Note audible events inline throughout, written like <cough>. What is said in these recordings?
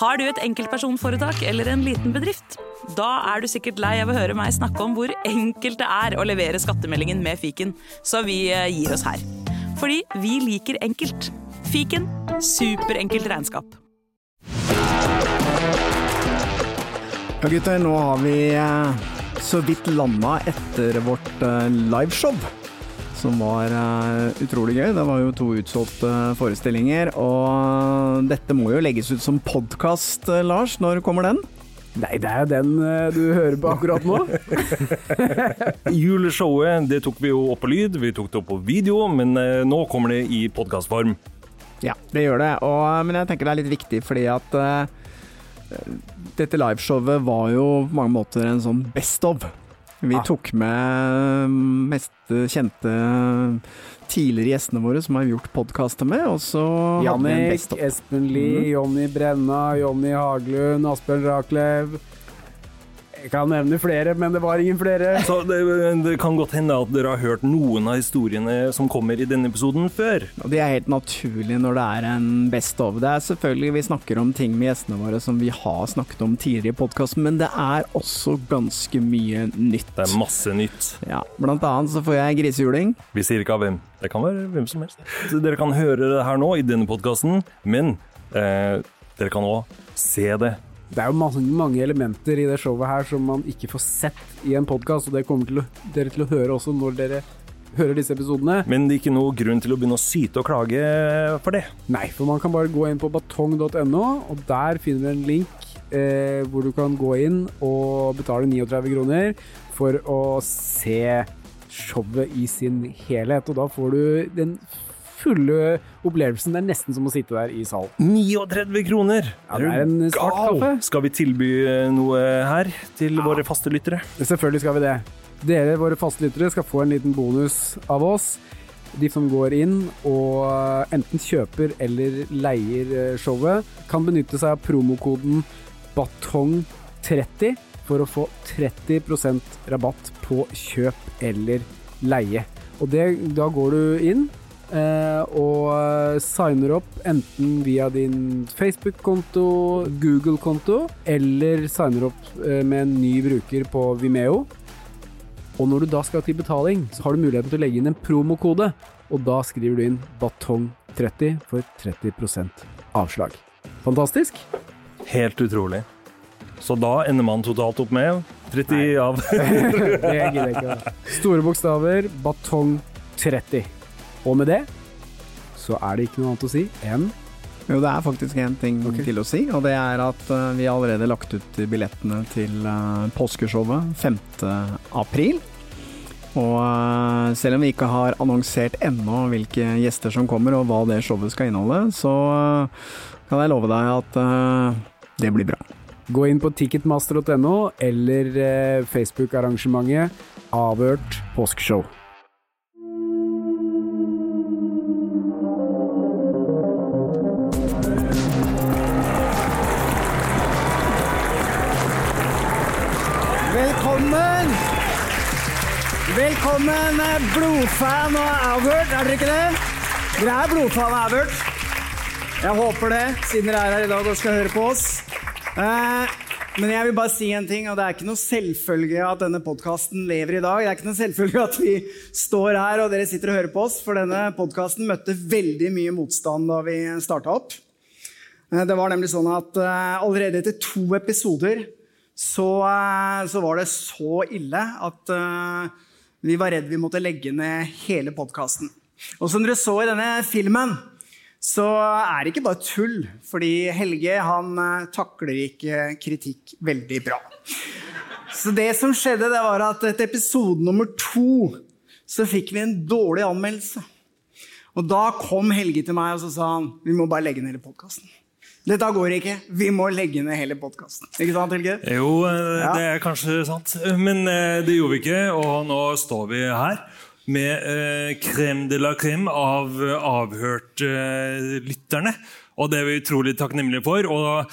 Har du et enkeltpersonforetak eller en liten bedrift? Da er du sikkert lei av å høre meg snakke om hvor enkelt det er å levere skattemeldingen med fiken, så vi eh, gir oss her. Fordi vi liker enkelt. Fiken superenkelt regnskap. Ja, gutter, nå har vi eh, så vidt landa etter vårt eh, liveshow. Som var eh, utrolig gøy. Det var jo to utsolgte forestillinger. Og dette må jo legges ut som podkast, Lars. Når kommer den? Nei, det er jo den eh, du hører på akkurat nå. <laughs> Juleshowet det tok vi jo opp på lyd, vi tok det opp på video, men eh, nå kommer det i podkastform. Ja, det gjør det. Og, men jeg tenker det er litt viktig fordi at uh, dette liveshowet var jo på mange måter en sånn best of. Vi Ah. tok med mest kjente tidligere gjestene våre som har gjort podkaster med, og så Jannik. Espen Lie, Jonny Brenna, Jonny Haglund, Asbjørn Rachlew. Jeg kan nevne flere, men det var ingen flere. Så det, det kan godt hende at dere har hørt noen av historiene som kommer i denne episoden før. Og det er helt naturlig når det er en best of. Det er selvfølgelig Vi snakker om ting med gjestene våre som vi har snakket om tidligere i podkasten, men det er også ganske mye nytt. Det er masse nytt. Ja, blant annet så får jeg grisehjuling. Vi sier ikke av hvem. Det kan være hvem som helst. Så dere kan høre det her nå i denne podkasten, men eh, dere kan òg se det. Det er jo mange, mange elementer i det showet her som man ikke får sett i en podkast, og det kommer til å, dere til å høre også når dere hører disse episodene. Men det er ikke noe grunn til å begynne å syte og klage for det. Nei, for man kan bare gå inn på batong.no, og der finner du en link eh, hvor du kan gå inn og betale 39 kroner for å se showet i sin helhet. Og da får du den fulle opplevelsen. Det er nesten som å sitte der i salen. 39 kroner! Ja, det er en svart kaffe. Skal vi tilby noe her til våre faste lyttere? Selvfølgelig skal vi det. Dere, våre faste lyttere, skal få en liten bonus av oss. De som går inn og enten kjøper eller leier eh, showet, kan benytte seg av promokoden BATONG30 for å få 30% rabatt på kjøp eller leie. Og det, da går du inn eh, og signer opp enten via din Facebook-konto, Google-konto, eller signer opp eh, med en ny bruker på Vimeo. Og når du da skal til betaling, så har du muligheten til å legge inn en promokode, og da skriver du inn batong30 for 30% avslag. Fantastisk? Helt utrolig. Så da ender man totalt opp med 30 av <laughs> Det gidder jeg ikke. Store bokstaver, batong30. Og med det så er det ikke noe annet å si enn Jo, det er faktisk en ting okay. til å si, og det er at uh, vi har allerede lagt ut billettene til uh, påskeshowet 5. april. Og uh, selv om vi ikke har annonsert ennå hvilke gjester som kommer og hva det showet skal inneholde, så kan jeg love deg at det blir bra. Gå inn på ticketmaster.no eller Facebook-arrangementet Avhørt påskeshow. Eh, blodfan og Albert, er dere ikke det? Dere er blodfan og Albert. Jeg håper det, siden dere er her i dag og skal høre på oss. Eh, men jeg vil bare si en ting, og det er ikke noe selvfølge at denne podkasten lever i dag. Det er ikke noe selvfølge at vi står her og dere sitter og hører på oss, for denne podkasten møtte veldig mye motstand da vi starta opp. Eh, Det var nemlig sånn at eh, allerede etter to episoder så, så var det så ille at vi var redd vi måtte legge ned hele podkasten. Og som dere så i denne filmen, så er det ikke bare tull. Fordi Helge han eh, takler ikke kritikk veldig bra. Så det som skjedde, det var at etter episode nummer to så fikk vi en dårlig anmeldelse. Og da kom Helge til meg og så sa han, vi må bare legge ned hele podkasten. Dette går ikke. Vi må legge ned hele podkasten. Ikke sant, Helge? Jo, eh, det er kanskje sant. Men eh, det gjorde vi ikke, og nå står vi her med eh, crème de la crème av avhørt-lytterne. og det er vi utrolig takknemlige for. og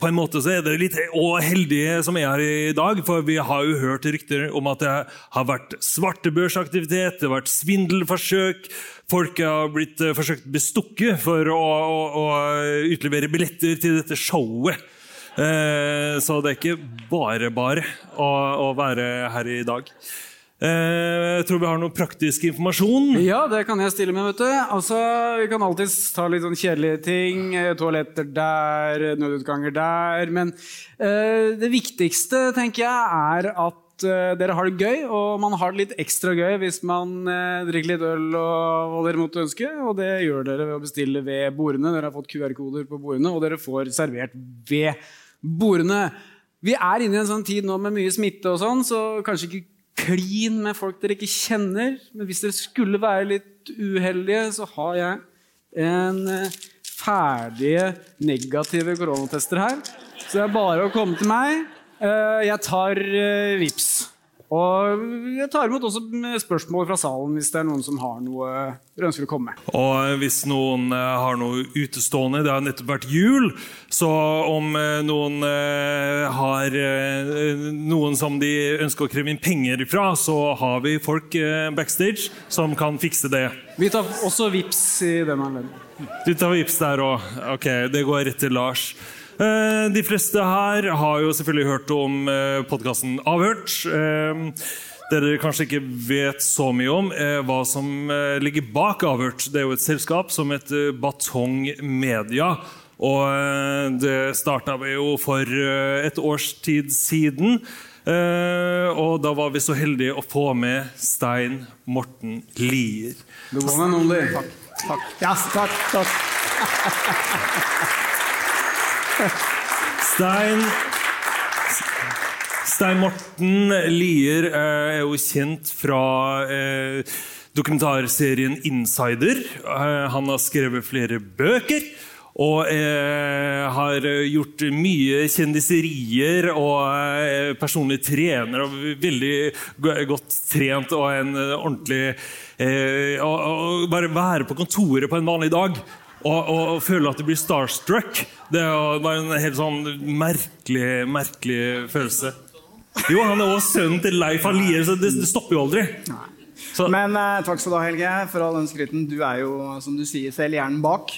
på en måte så er dere litt heldige som er her i dag, for vi har jo hørt rykter om at det har vært svartebørsaktivitet, det har vært svindelforsøk, folk har blitt eh, forsøkt bestukket for å, å, å utlevere billetter til dette showet. Eh, så det er ikke bare bare å, å være her i dag. Eh, jeg tror vi har noe praktisk informasjon. Ja, det kan jeg stille med, vet du. Altså, Vi kan alltids ta litt sånn kjedelige ting. eh, Toaletter der, nødutganger der. Men uh, det viktigste, tenker jeg, er at uh, dere har det gøy. Og man har det litt ekstra gøy hvis man uh, drikker litt øl og hva dere måtte ønske. Og det gjør dere ved å bestille ved bordene. Dere har fått QR-koder på bordene, og dere får servert ved bordene. Vi er inne i en sånn tid nå med mye smitte og sånn, så kanskje ikke klin med folk dere ikke kjenner. Men hvis dere skulle være litt uheldige, så har jeg en eh, ferdige negative koronatester her. Så det er bare å komme til meg. Eh, Jeg tar eh, VIPs. Og jeg tar imot også spørsmål fra salen hvis det er noen som har noe dere ønsker å komme med. Og hvis noen eh, har noe utestående, det har nettopp vært jul, så om eh, noen eh, har noen som de ønsker å kreve inn penger fra, så har vi folk backstage som kan fikse det. Vi tar også VIPs i den anledning. Du tar vips der òg. Ok, det går rett til Lars. Eh, De fleste her har jo selvfølgelig hørt om podkasten Avhørt. Eh, Dere kanskje ikke vet så mye om eh, hva som eh, ligger bak Avhørt. Det er jo et selskap som heter Batong Media. Og eh, det starta vi jo for eh, et års tid siden. Uh, og da var vi så heldige å få med Stein Morten Lier. Det går med noen, de. Takk. Ja, takk, takk. Stein Stein Morten Lier eh, er jo kjent fra eh, dokumentarserien Insider. Eh, han har skrevet flere bøker. Og har gjort mye kjendiserier og personlig trener. og Veldig godt trent og en ordentlig eh, og, og, Bare være på kontoret på en vanlig dag og, og, og føle at du blir starstruck, det er bare en helt sånn merkelig, merkelig følelse. Jo, han er også sønnen til Leif Alier, så det, det stopper jo aldri. Så, Men eh, takk skal du ha, Helge, for all den skryten. Du er jo, som du sier, selv hjernen bak.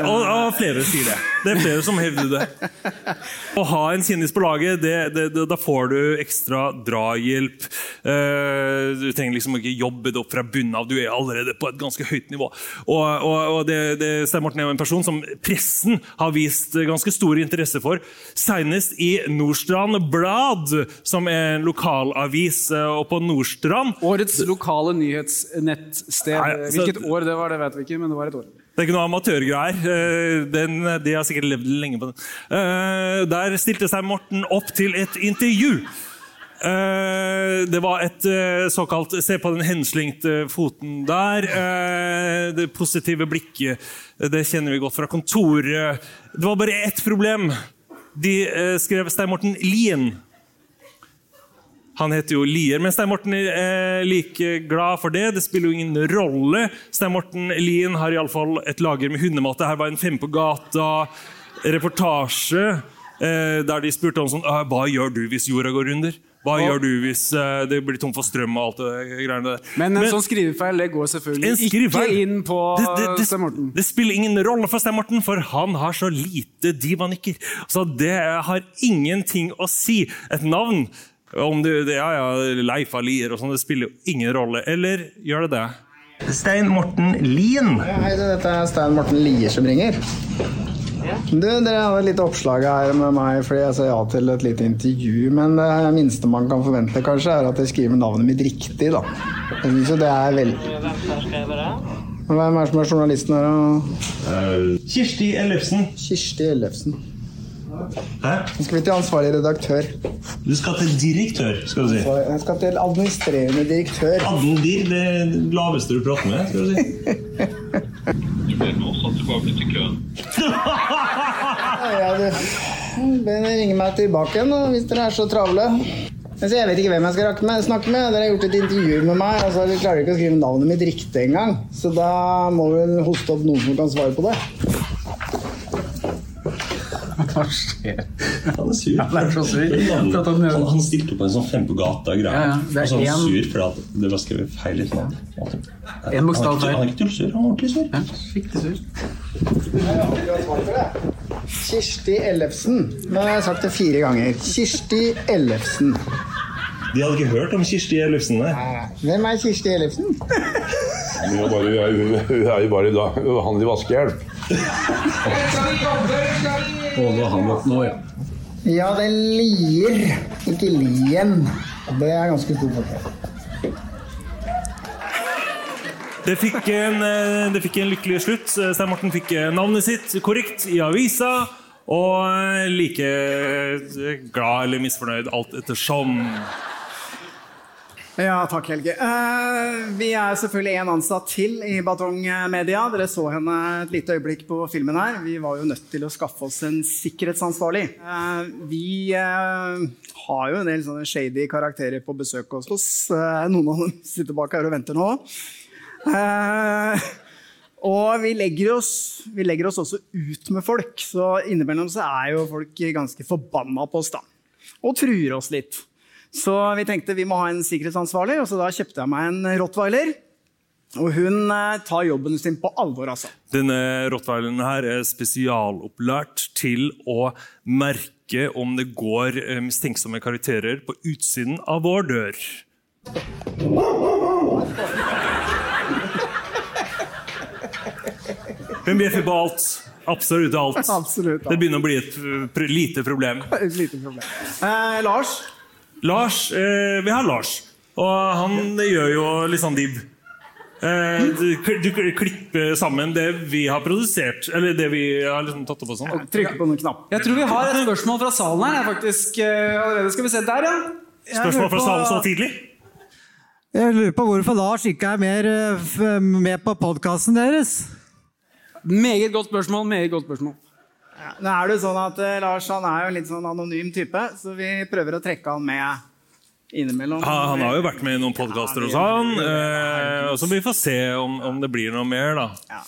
Og, og flere sier det. Det er flere som hevder det. <laughs> Å ha en kjendis på laget, det, det, det, da får du ekstra drahjelp. Eh, du trenger liksom ikke jobbe det opp fra bunnen av, du er allerede på et ganske høyt nivå. Og, og, og det, det, Stein Morten er jo en person som pressen har vist ganske stor interesse for. Senest i Nordstrand Blad, som er en lokalavis. eh, Og på Nordstrand Årets lokale nyhetsnettsted. Hvilket år det var, det vet vi ikke, men det var et år. Det er ikke noe amatørgreier. Eh, de har sikkert levd lenge på den. Eh, Der stilte seg Morten opp til et intervju. Eh, Det var et såkalt Se på den henslengte foten der. Det positive blikket, det kjenner vi godt fra kontoret. Det var bare ett problem. De skrev Stein Morten Lien. Han heter jo Lier, men Stein Morten er like glad for det. Det spiller jo ingen rolle. Stein Morten Lien har iallfall et lager med hundemat. Det her var en Fem på gata-reportasje eh, der de spurte om sånn «Ah, Hva gjør du hvis jorda går under? Hva gjør du hvis eh, det blir tom for strøm og alt det greiene der? Men en sånn skrivefeil det går selvfølgelig ikke inn på det, det, det, Stein Morten. det spiller ingen rolle for Stein Morten, for han har så lite divanikker. Så det har ingenting å si. Et navn om du, ja, ja, Leif Lier og sånn, det spiller jo ingen rolle. Eller gjør det det? Stein Morten Lien. Hei, du, dette er Stein Morten Lier som ringer. Du, Dere hadde et lite oppslag her med meg fordi jeg sa ja til et lite intervju. Men det minste man kan forvente, kanskje, er at jeg skriver navnet mitt riktig, da. Jeg synes jo det er vel... Hvem er det som er journalisten her, da? Kirsti Ellefsen. Kirsti Ellefsen. Hæ? Nå skal vi til ansvarlig redaktør. Du skal til direktør, skal du si. Jeg skal til administrerende direktør. Addendir, det laveste du prater med, skal du si. Ja, du. Dere ringer meg tilbake igjen hvis dere er så travle. Altså, jeg vet ikke hvem jeg skal med, snakke med. Dere har gjort et intervju med meg, og så klarer dere ikke å skrive navnet mitt riktig engang. Så da må vi hoste opp noen som kan svare på det. Hva skjer? Han er sur. Han er så sur. Han- Han, han stilte opp en sånn fem på gata-greie. Ja, ja, er og så er han en- sur for det var skrevet feil i. En bokstav feil. Han er ikke tullsur, han er ordentlig sur. Skikkelig sur. Kirsti Ellefsen. Nå har jeg sagt det fire ganger. Kirsti Ellefsen. De hadde ikke hørt om Kirsti Ellefsen, nei. Hvem er Kirsti Ellefsen? Hun er, bare, hun er, er jo bare da, behandler vaskehjelp. Og nå har han gått nå, ja. Ja, det er Lier, ikke Lien. Det er ganske stor forskjell. Det fikk, en, eh, det fikk en lykkelig slutt. Stein Morten fikk eh, navnet sitt korrekt i avisa. Og eh, like eh, glad eller misfornøyd alt ettersom. Ja, takk, Helge. Uh, vi er selvfølgelig en ansatt til i Batong Media. Dere så henne et lite øyeblikk på filmen her. Vi var jo nødt til å skaffe oss en sikkerhetsansvarlig. Uh, vi uh, har jo en del sånne shady karakterer på besøk hos oss. Noen av dem sitter bak her og venter nå. Og vi legger, oss, vi legger oss også ut med folk, så innimellom så er jo folk ganske forbanna på oss, da. Og truer oss litt. Så vi tenkte vi må ha en sikkerhetsansvarlig, og så da kjøpte jeg meg en rottweiler. Og hun eh, tar jobben sin på alvor, altså. Denne rottweileren her er spesialopplært til å merke om det går eh, mistenksomme karakterer på utsiden av vår dør. Hun bjeffer på alt. Absolutt alt. Absolutt alt. Det begynner å bli et pr- lite problem. <laughs> Et lite problem. Eh, Lars? Lars, eh, Vi har Lars, og han gjør jo litt sånn div. Eh, du, du klipper sammen det vi har produsert, eller det vi har liksom tatt opp og sånn. Trykker på noen knapp. Jeg tror vi har et spørsmål fra salen her. Faktisk eh, allerede Skal vi se. Der, ja. Jeg Spørsmål fra salen så tidlig? Jeg lurer på hvorfor Lars ikke er mer eh, f- med på podkasten deres. Meget godt spørsmål. meget godt spørsmål. Nå er det sånn at eh, Lars han er jo en litt sånn anonym type, så vi prøver å trekke han med innimellom. Ja, han har jo vært med i noen podkaster hos han, eh, så vi får se om, om det blir noe mer, da.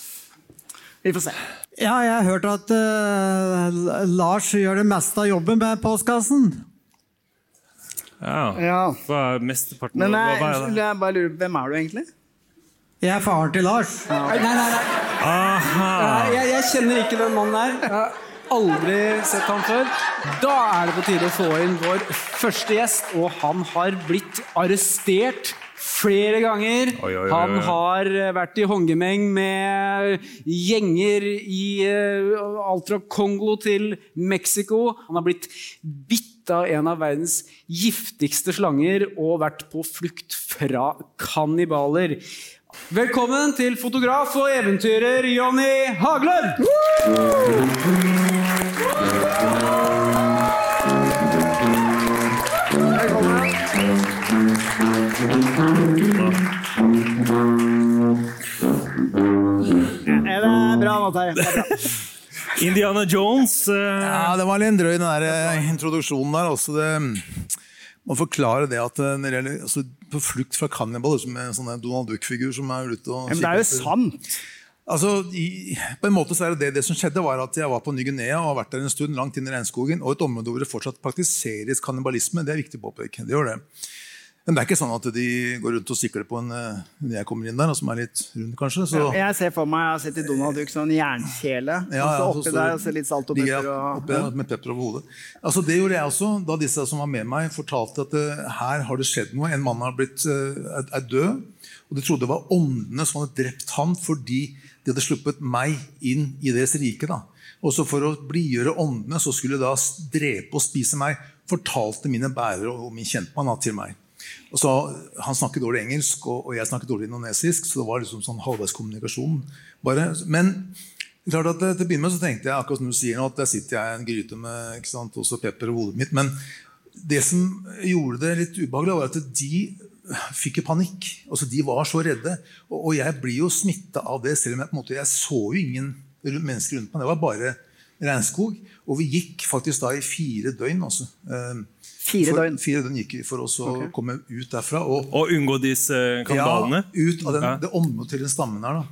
Vi får se. Ja, jeg har hørt at uh, Lars gjør det meste av jobben med postkassen. Ja. Hva er mesteparten Men nei, hva er det? jeg bare lurer, hvem er du egentlig? Jeg er faren til Lars. Nei, nei, nei. Aha. Jeg, jeg kjenner ikke den mannen der. Aldri sett ham før. Da er det på tide å få inn vår første gjest, og han har blitt arrestert flere ganger. Oi, oi, oi, Han har vært i håndgemeng med gjenger i eh, alt fra Kongo til Mexico. Han har blitt bitt av en av verdens giftigste slanger og vært på flukt fra kannibaler. Velkommen til fotograf og eventyrer Jonny Haglund! Er Indiana Jones Uh... Ja, det var litt drøy, den der eh, introduksjonen der. Også det, man forklare det at eh, når det altså, På flukt fra Cannibal, som er en sånn Donald Duck-figur som er ute og men det er jo sant. Altså, i, på en måte så er det, det som skjedde, var at jeg var på Ny-Guinea og har vært der en stund, langt inn i regnskogen, og et område hvor det fortsatt praktiseres kannibalisme. Det er viktig å påpeke. Det gjør det. Men det er ikke sånn at de går rundt og sikler på en eh, når jeg kommer inn der, som er litt rund, kanskje. Så, Jeg ser for meg jeg har sett i Donald Duck sånn jernkjele. Ja, ja, oppi der og så litt salt og pepper. Og, oppe med pepper over hodet. Altså, det gjorde jeg også da disse som var med meg, fortalte at uh, her har det skjedd noe. En mann har blitt, uh, er, er død. Og de trodde det var åndene som hadde drept ham fordi de hadde sluppet meg inn i deres rike. da. Og så For å blidgjøre åndene så skulle de da drepe og spise meg, fortalte mine bærere og min kjentmann til meg. Og så, Han snakket dårlig engelsk, og, og jeg snakket dårlig indonesisk, så det var liksom sånn halvveiskommunikasjon. Men klart at til å begynne med så tenkte jeg akkurat som du sier nå, at der sitter jeg i en gryte med ikke sant, også pepper og hodet mitt. Men det som gjorde det litt ubehagelig, var at de fikk jo panikk. Altså, de var så redde. Og, og jeg blir jo smitta av det, selv om jeg, på en måte, jeg så jo ingen mennesker rundt meg. Det var bare regnskog. Og vi gikk faktisk da i fire døgn. Altså. Fire for, døgn? Fire døgn gikk vi for oss å okay. komme ut derfra. Og, Og unngå disse kandalene? Ja, ut av den, Ja. det området til den stammen her. da.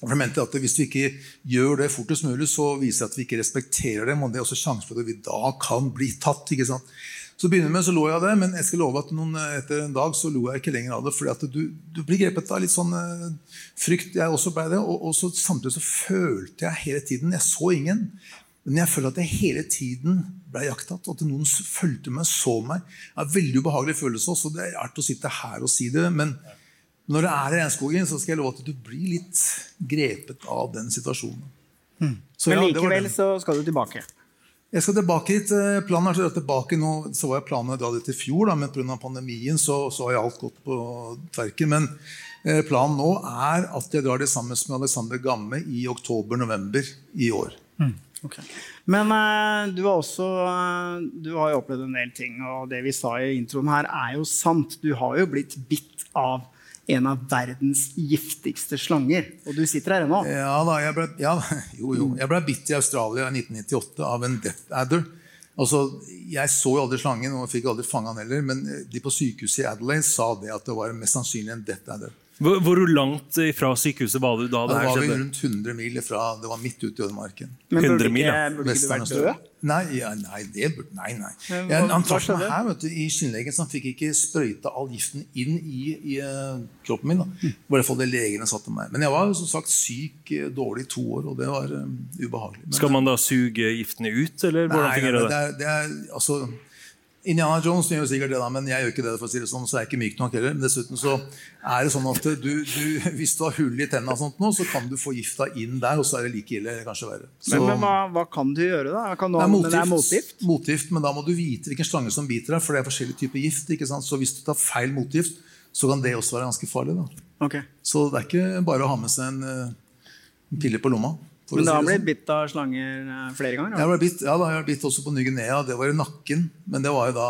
For jeg mente at Hvis vi ikke gjør det fortest mulig, så viser det at vi ikke respekterer dem. Og det er også sjansen for at vi da kan bli tatt. ikke sant? Så begynner med så lo jeg av det, men jeg skal love at noen, etter en dag så lo jeg ikke lenger av det. fordi du, du blir grepet av litt sånn uh, frykt. Jeg også ble det. Og, og så, samtidig så følte jeg hele tiden Jeg så ingen. Men jeg følte at jeg hele tiden ble jaktatt. At noen fulgte meg, så meg. Det er en veldig ubehagelig følelse også. Det er rart å sitte her og si det. Men når det er i regnskogen, så skal jeg love at du blir litt grepet av den situasjonen. Så Men ja, det var likevel så skal du tilbake. Jeg skal tilbake hit. Eh, Planen er tilbake nå. Så var jeg planen å dra dit i fjor, da, men pga. pandemien så, så har alt gått på tverken. Men eh, planen nå er at jeg drar det sammen med Alexander Gamme i oktober-november i år. Men eh, du har også du har jo opplevd en del ting, og det vi sa i introen her, er jo sant. Du har jo blitt bitt av en av verdens giftigste slanger, og du sitter her ennå. Ja da, jeg ble, ja, <laughs> jo, jo. Jeg ble bitt i Australia i 1998 av en death adder. Altså, jeg så jo aldri slangen og fikk aldri fanga den heller, men de på sykehuset i Adelaide sa det at det var mest sannsynlig en death adder. Hvor, hvor langt fra sykehuset var du da det var vi rundt 100 mil fra Det var midt ute i ødemarken. Men burde 100 mil, ikke, ja. burde du vært død? Nei, ja, nei, det burde, nei, nei. Men Jeg, hva- han hva traff meg her vet du, i skinnleggen, så han fikk ikke sprøyta all giften inn i, i eh, kroppen min. Da. Mm. I hvert fall det legene satte meg. Men jeg var som sagt syk eh, dårlig i to år, og det var um, ubehagelig. Men, Skal man da suge giftene ut, eller hvordan fungerer det det? er, det er, altså, Indiana Jones gjør sikkert det, da, men jeg gjør ikke det. for å si det sånn, så er jeg ikke myk nok heller. Men dessuten så er det sånn at du, du, hvis du har hull i tennene, og sånt nå, så kan du få gifta inn der, og så er det like ille, eller kanskje verre. Så, Men, men hva, hva kan du gjøre, da? Kan du, det er motgift, det er motgift? motgift, men da må du vite hvilken slange som biter deg, for det er forskjellige typer gift. ikke sant? Så hvis du tar feil motgift, så kan det også være ganske farlig. da. Okay. Så det er ikke bare å ha med seg en, eh, en pille på lomma. Men da har blitt sånn. bitt av slanger eh, flere ganger? Jeg ble bitt, ja, da, jeg ble bitt også på Ny-Guinea. Det var i nakken. Men det var jo da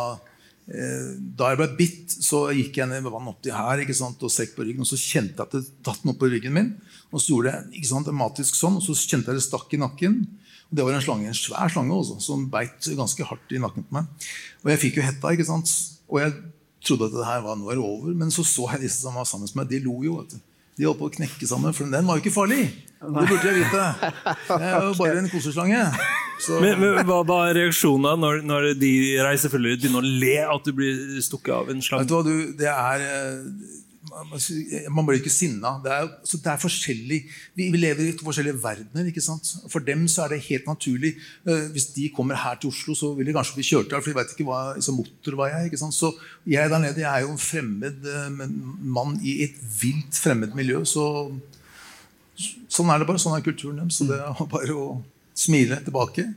eh, Da jeg ble bitt, så gikk jeg ned med vann oppi her ikke sant, og sekk på ryggen. Og så kjente jeg at det datt noe på ryggen min. Og så gjorde jeg ikke sant, dramatisk sånn, og så kjente jeg det stakk i nakken. Og det var en slange, en svær slange også, som beit ganske hardt i nakken på meg. Og jeg fikk jo hetta. ikke sant? Og jeg trodde at det her var nå er over, men så så jeg disse som var sammen med meg. De lo jo. vet du. De holdt på å knekke sammen, for den var jo ikke farlig. Det burde jeg vite. Det er jo bare en koseslange. Så- Men, men Hva var reaksjonen da når, når de ut? begynner å le at du blir stukket av en slange? Vet du hva, du, det er eh, man- blir ikke sinna. Det er, så det er forskjellig vi, vi lever i to forskjellige verdener. ikke sant? For dem så er det helt naturlig. Eh, hvis de kommer her til Oslo, så vil de kanskje bli kjørt av, for de vet ikke hva liksom, motor var jeg ikke sant? Så jeg der nede jeg er jo en fremmed eh, mann i et vilt fremmed miljø. så Sånn er det bare. Sånn er kulturen deres. Så det er <laughs> bare å smile tilbake.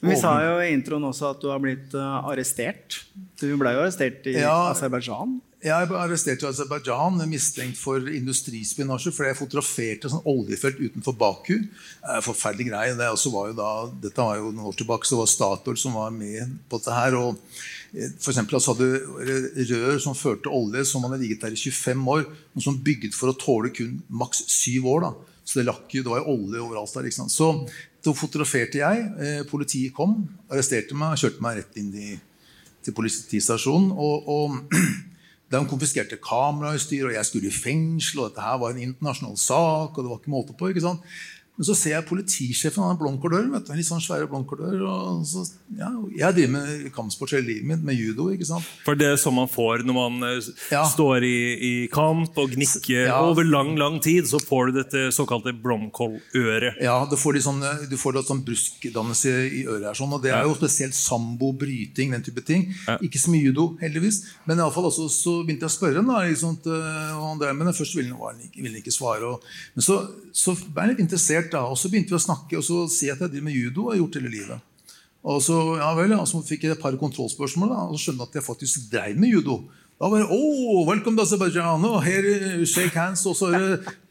Men vi sa jo i introen også at du har blitt eh, arrestert. Du ble jo arrestert i Ja. Aserbajdsjan. Jeg ble arrestert i Aserbajdsjan mistenkt for industrispionasje fordi jeg fotograferte sånn oljefelt utenfor Baku. Forferdelig greie. Det også var jo da, dette var jo noen år tilbake, så var Statoil som var med på dette her. og for eksempel, altså hadde rør som førte olje, som hadde ligget der i 25 år, men som bygget for å tåle kun maks syv år. da. Så det lakk det var jo olje overalt der. ikke sant? Så da fotograferte jeg. Eh, politiet kom, arresterte meg og kjørte meg rett inn i, til politistasjonen. og, og <clears throat> De konfiskerte kamerautstyr, og jeg skulle i fengsel. og Dette her var en internasjonal sak. og det var ikke måte på, ikke sant? Men så ser jeg politisjefen, han har blond kordør, vet du, litt sånn svære blond kordør. Ja, jeg driver med kampsport hele livet mitt, med judo. ikke sant? For det er sånn man får når man eh, Ja. står i, i kamp og gnikker Ja. over lang lang tid. Så får du dette såkalte blomkåløret. Ja, du får, litt sånn, du får litt sånn bruskdannelse i øret. her sånn, og Det er jo spesielt sambo, bryting, den type ting. Ikke så mye judo, heldigvis. Men i alle fall også, så begynte jeg å spørre ham. liksom, og han drev med det. Først ville han, ikke, ville han ikke svare. Og, men så, så ble jeg litt interessert, da, og så begynte vi å snakke. Og så sier at jeg driver med judo og har gjort hele livet. Og så, ja vel, ja, så fikk jeg et par kontrollspørsmål, da, og så skjønte jeg at jeg faktisk drev med judo. Da var det, oh, welcome to Azerbaijan, og her, eh, shake hands, og så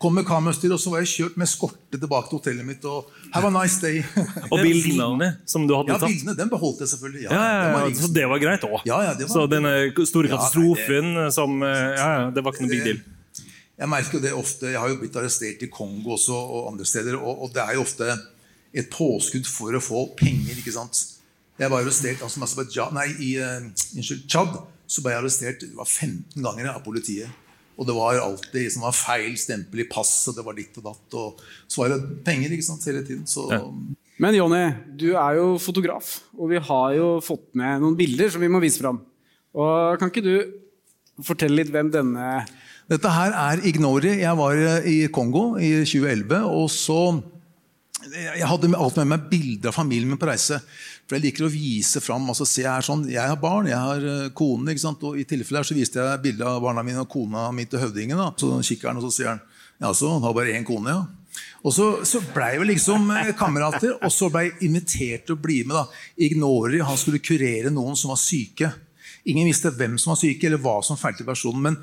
kom med kamerastyr, og så var jeg kjørt med skorte tilbake til hotellet mitt, og have a nice day. <laughs> Og bildene som du hadde Ja, tatt. bildene, den beholdt jeg selvfølgelig. Ja, ja, ja, så det var greit òg. Ja, ja, det var- Så denne store Ja, katastrofen som eh, ja, ja, Det var ikke noe big deal. Jeg merker det ofte, jeg har jo blitt arrestert i Kongo også, og andre steder, og, og det er jo ofte et påskudd for å få penger. ikke sant? Jeg var arrestert altså, nei, i uh, Tsjad så ble jeg arrestert det var 15 ganger av politiet. Og det var alltid liksom, var feil stempel i passet, det var ditt og datt. Og så var det penger ikke sant, hele tiden. Så, Men Jonny, du er jo fotograf, og vi har jo fått med noen bilder som vi må vise fram. Og Kan ikke du fortelle litt hvem denne Dette her er Ignori. Jeg var eh, i Kongo i 2011. og så jeg hadde alltid med meg bilder av familien min på reise. For Jeg liker å vise fram. altså se her sånn, Jeg har barn, jeg har eh, kone. ikke sant? og I tilfelle her så viste jeg bilde av barna mine og kona mi til høvdingen. da, Så kikker han, og så sier han ja, så han har bare én kone, ja. Og så, så blei vi liksom eh, kamerater, og så blei jeg invitert til å bli med. da. Ignori han skulle kurere noen som var syke. Ingen visste hvem som var syke, eller hva som feilte personen. Men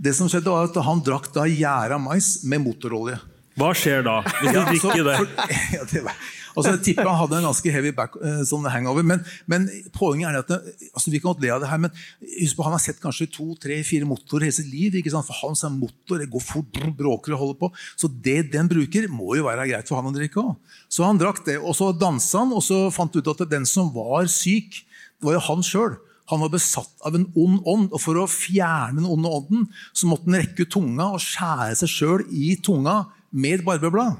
det som skjedde var at han drakk da gjæra mais med motorolje. Hva skjer da, hvis du Ja, drikker det? for- <laughs> ja, det var, altså, jeg tipper han hadde en ganske heavy back, eh, sånn hangover. Men, men poenget er at altså, vi kan godt le av det her, men husk på, han har sett kanskje to, tre, fire motorer hele sitt liv. For hans er motor, det går fort, bråker og holder på. Så det den bruker, må jo være greit for han å drikke òg. Så han drakk det. Og så dansa han, og så fant du ut at den som var syk, det var jo han sjøl. Han var besatt av en ond ånd, og for å fjerne den onde ånden så måtte han rekke ut tunga og skjære seg sjøl i tunga med et barbeblad.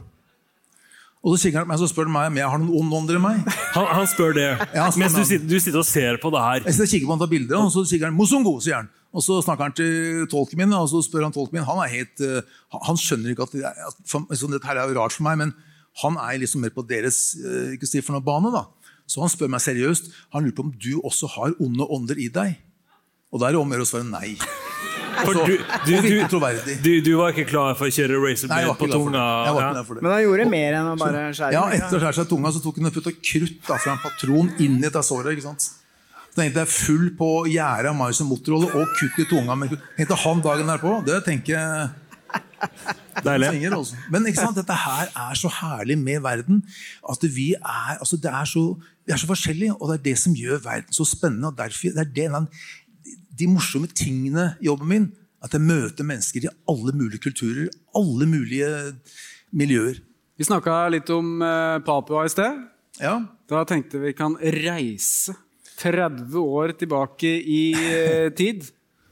Og så kikker han på meg og spør han meg om jeg har noen ond ånder i meg. Han, han spør det Ja, han mens du sitter, du sitter og ser på det her. Jeg sitter og kikker på han tar bilder, og så sier han 'Mosongo', sier han. Og så snakker han til tolken min, og så spør han tolken min. Han er helt, eh, han- skjønner ikke at, det er- at for, så Dette her er rart for meg, men han er liksom mer på deres eh, ikke si for noe bane. da. Så han spør meg seriøst. Han lurer på om du også har onde ånder i deg. Og da er det om å gjøre å svare nei. For du, du, du, du, du var ikke klar for å kjøre racerbil på tunga? Jeg var ja. ikke klar for det. Men han gjorde mer enn å bare skjære Ja, etter å skjære seg tunga så tok hun og putta krutt da, fra en patron inn i dette såret. ikke sant? Så tenkte jeg full på gjerdet av mais og motorolje og kutt i tunga. Men tenkte han dagen derpå, det tenker jeg Deilig. Altså. Men ikke sant, dette her er så herlig med verden. At vi er, altså det er så, vi er så forskjellige, og det er det som gjør verden så spennende. og derfor, det er det, den, De morsomme tingene i jobben min. At jeg møter mennesker i alle mulige kulturer, alle mulige miljøer. Vi snakka litt om eh, Papua i sted. Ja. Da tenkte vi kan reise 30 år tilbake i eh, <laughs> tid.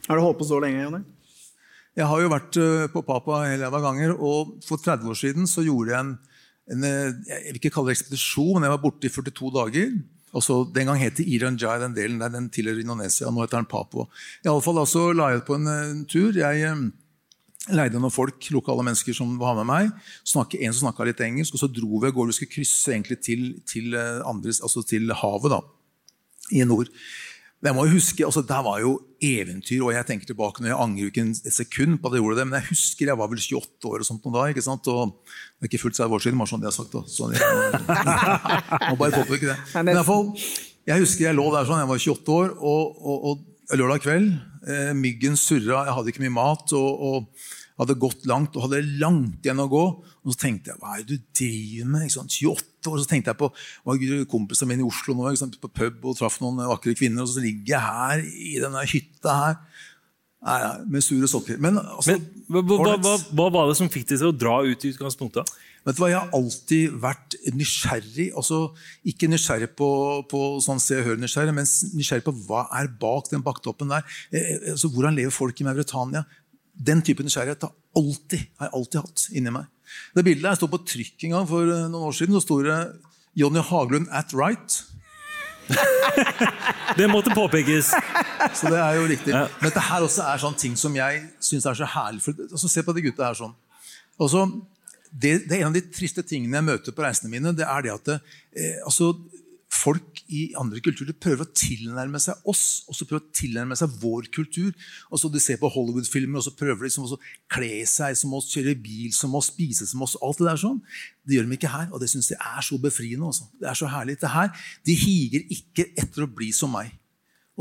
Har du holdt på så lenge, Jonny? Jeg har jo vært eh, på Papua hele ganger, og for 30 år siden så gjorde jeg en, en eh, Jeg vil ikke kalle det ekspedisjon, men jeg var borte i 42 dager. Og så, Den gang het det Iran Jai, den delen der, den tilhører Indonesia. Nå heter den Papua. I alle fall altså, la jeg ut på en, en tur. Jeg eh, leide noen folk, lokale mennesker som var med meg. Snakke, en som snakka litt engelsk, og så dro vi av gårde. Vi skulle krysse til, til, eh, andres, altså til havet da, i nord. Men jeg må jo huske, altså Der var jo eventyr, og jeg tenker tilbake når jeg angrer ikke en- et sekund på at jeg gjorde det, men jeg husker jeg var vel 28 år og sånt noe da. ikke sant? Og det er ikke fullt 30 år siden, bare sånn det jeg har sagt. da. Sånn, jeg, <laughs> må bare påpeke det. Men i hvert fall, jeg husker jeg lå der sånn, jeg var 28 år, og, og, og lørdag kveld, eh, myggen surra, jeg hadde ikke mye mat, og, og hadde gått langt, og hadde langt igjen å gå. Og så tenkte jeg, hva er det du driver med? Ikke sant? 28 år, så tenkte jeg på var kompisene mine i Oslo nå, på pub og traff noen vakre kvinner, og så ligger jeg her i denne hytta her. Nei, nei, med sure sokker. Men, altså, Hva, hva, hva, hva var det som fikk deg til å dra ut i utgangspunktet? Vet du hva, Jeg har alltid vært nysgjerrig. altså Ikke nysgjerrig på, på sånn se og hør nysgjerrig, men nysgjerrig på hva er bak den baktoppen der. Eh, eh, altså Hvordan lever folk i Mauritania? Den type nysgjerrighet har, alltid, har jeg alltid hatt inni meg. Det bildet der sto på trykk en gang for eh, noen år siden. Så sto det Jonny Haglund at right. <laughs> Det måtte påpekes. Så det er jo riktig. Men dette her også er sånne ting som jeg syns er så herlig. For, altså, se på de gutta her sånn. Og så, det, det er En av de triste tingene jeg møter på reisene mine, det er det at det, eh, altså, folk i andre kulturer prøver å tilnærme seg oss, og så prøver å tilnærme seg vår kultur. og så De ser på Hollywood-filmer og så prøver de liksom å kle seg som oss, kjøre bil som oss, spise som oss. alt Det der sånn. Det gjør de ikke her, og det syns jeg er så befriende. Også. Det er så herlig. Det her, De higer ikke etter å bli som meg.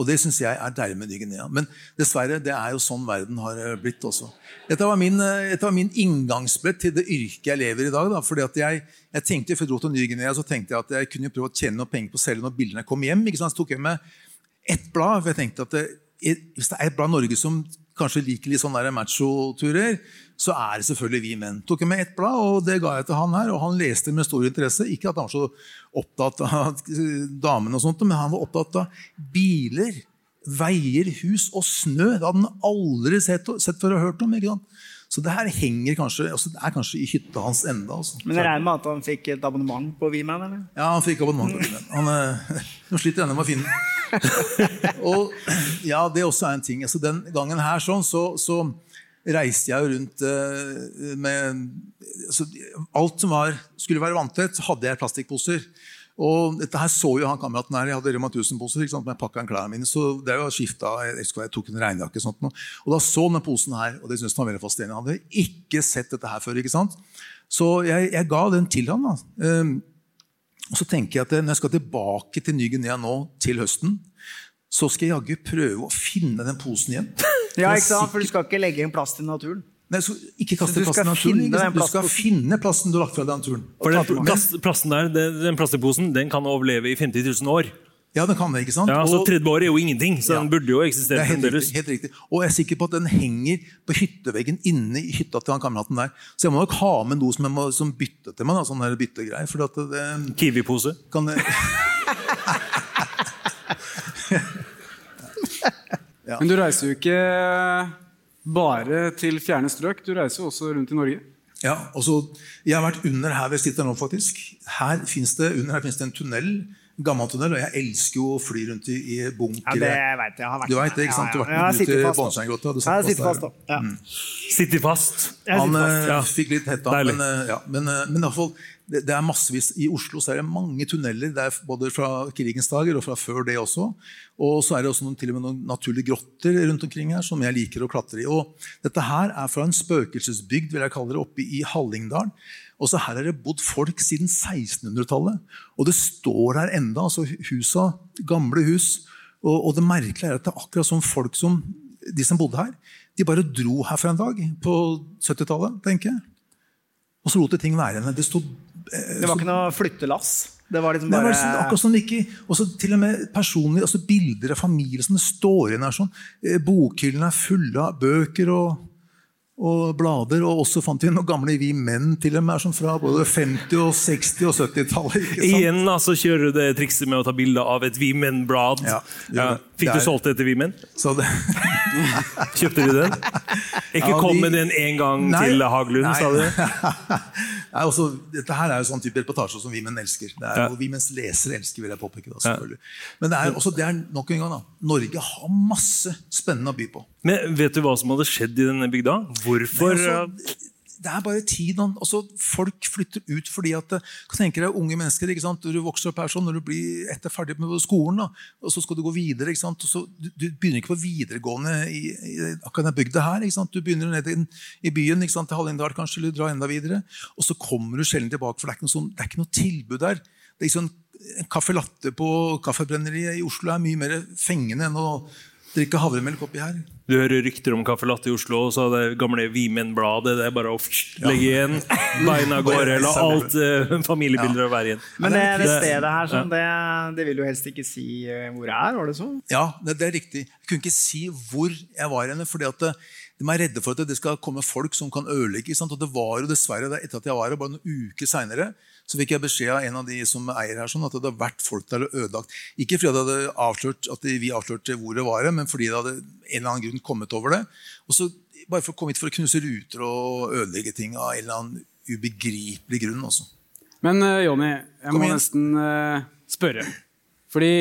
Og det syns jeg er deilig med Ny Guinea. Men dessverre, det er jo sånn verden har eh, blitt også. Dette var min, eh, dette var min inngangsbrett til det yrket jeg lever i i dag. Da. Fordi at jeg, jeg tenkte, Før jeg dro til Ny Guinea, så tenkte jeg at jeg kunne prøve å tjene noe penger på å selge når bildene kom hjem. Ikke sant? Så tok jeg med ett blad. for jeg tenkte at det, Hvis det er et blad Norge som kanskje liker litt sånne macho-turer, så er det selvfølgelig vi menn. Tok jeg med ett blad, og det ga jeg til han her, og han leste med stor interesse. Ikke at han var så opptatt av damene, og sånt, men han var opptatt av biler, veier, hus og snø. Det hadde han aldri sett, sett før og hørt om. ikke sant? Så det her henger kanskje, altså det er kanskje i hytta hans enda. Altså. Men jeg regner med at han fikk et abonnement på V-Man? eller? Ja, han fikk abonnement. på Viman. Han, Han, eh, <laughs> sliter ennå med å finne den. <laughs> og ja, det også er en ting. Altså, den gangen her sånn, så, så reiste jeg rundt eh, med altså, Alt som var, skulle være vanntett, hadde jeg plastikkposer. Og dette her så jo han kameraten her. Jeg hadde Rema 1000-poser ikke sant, med pakka klærne mine. Så det jo skifta, jeg, jeg tok en regnjakke og sånt. Og da så han den posen her, og det syntes han var veldig fascinerende. Han hadde ikke sett dette her før. ikke sant? Så jeg, jeg ga den til han. da. Um, og så tenker jeg at Når jeg skal tilbake til Ny Guinea nå til høsten, så skal jeg jaggu prøve å finne den posen igjen. Ja, ikke sant? For du skal ikke legge inn plass til naturen? Nei, så ikke kaste Så plasten i naturen. Du skal finne plassen du har lagt fra deg i naturen. For den plast, plasten der, den, den plastikkposen den kan overleve i 50 000 år. Ja, den kan det, ikke sant? Ja, Så Og- 30 år er jo ingenting, så den burde jo Det eksistere er helt riktig, helt riktig. Og jeg er sikker på at den henger på hytteveggen inne i hytta til han kameraten der. Så jeg må nok ha med noe som, jeg må, som bytte til meg. Da, sånn der byttegreier. For at det, Kiwi-pose. Kan det, <laughs> Men du reiser jo ikke bare til fjerne strøk, du reiser jo også rundt i Norge. Ja, og så, Jeg har vært under her vi sitter nå, faktisk. Her fins det, det en tunnel. Gammel tunnel, og jeg elsker jo å fly rundt i, i bunkere. Ja, det vet jeg. jeg har vært Du vet det, ikke sant? Du har Ja, ja. vært ute i. Bånnsteingrotta. Ja, jeg sitter fast, da. Ja. Mm. Sitter fast. Jeg Han sitter eh, fast. Ja. fikk litt hett, da. Deilig. Men, eh, ja, men, eh, men i alle fall, det, det er massevis. I Oslo så er det mange tunneler, det er både fra krigens dager og fra før det også. Og så er det også noen, til og med noen naturlige grotter rundt omkring her som jeg liker å klatre i. Og dette her er fra en spøkelsesbygd vil jeg kalle det, oppe i Hallingdal. Og så Her har det bodd folk siden 1600-tallet. Og det står her enda, altså husa, gamle hus. Og, og det merkelige er at det er akkurat sånn folk som de som bodde her, de bare dro her for en dag på 70-tallet, tenker jeg. Og så lot de ting være igjen. Det stod Det var ikke noe flyttelass? Det var liksom Nei, Det var sånn, akkurat sånn ikke Og så til og med personlig, altså bilder av familie som det står igjen her. sånn. Eh, Bokhyllene er fulle av bøker og, og blader. Og også fant vi noen gamle vi menn til og med, sånn fra både 50-, og 60- og 70-tallet. ikke sant? Igjen altså, kjører du det trikset med å ta bilde av et Vi Menn-blad. Ja, Ja. Fikk du solgt det til Vimen? Så det, <laughs> Kjøpte du den? Ikke Ja, kom de- med den en gang Nei, til Haglund, nei. sa du? <laughs> Nei, også, dette her er jo sånn type reportasje som vi menn elsker. Det er Ja. jo vi menns lesere elsker, vil jeg påpeke. da, selvfølgelig. Men det er også det er nok en gang da, Norge har masse spennende å by på. Men Vet du hva som hadde skjedd i denne bygda? Hvorfor Nei, altså, det er bare tid. Altså, folk flytter ut fordi at eh, kan deg unge mennesker. ikke sant? Du vokser opp her sånn, når du blir etter ferdig med skolen, da, og så skal du gå videre. ikke sant? Og så, du, du begynner ikke på videregående i, i akkurat denne bygda her. ikke sant? Du begynner ned i, i byen, ikke sant? til Hallingdal kanskje, eller dra enda videre. Og så kommer du sjelden tilbake, for det er ikke noe, sånn, det er ikke noe tilbud der. Det er ikke sånn, En caffè latte på Kaffebrenneriet i Oslo er mye mer fengende enn å drikke havremelk oppi her. Du hører rykter om Caffè latte i Oslo, og så det gamle Vimen-bladet. Det er bare å legge igjen, beina går, la alt eh, familiebilder være igjen. Men det, det Det- stedet her, sånn, det, det vil du helst ikke si eh, hvor det er? var det sånn? Ja, det, det er riktig. Jeg kunne ikke si hvor jeg var henne, fordi at det, de er redde for at det skal komme folk som kan ødelegge. Og det var jo dessverre, det, etter at jeg var her, bare noen uker seinere, så fikk jeg beskjed av en av de som eier her, sånn, at det hadde vært folk der og ødelagt. Ikke fordi det hadde avslørt, at vi avslørte hvor det var, men fordi det hadde en eller annen grunn kommet over det. Og så bare for å komme hit for å knuse ruter og ødelegge ting av en eller annen ubegripelig grunn. Også. Men eh, Jonny, jeg Kom må igjen. nesten eh, spørre. Fordi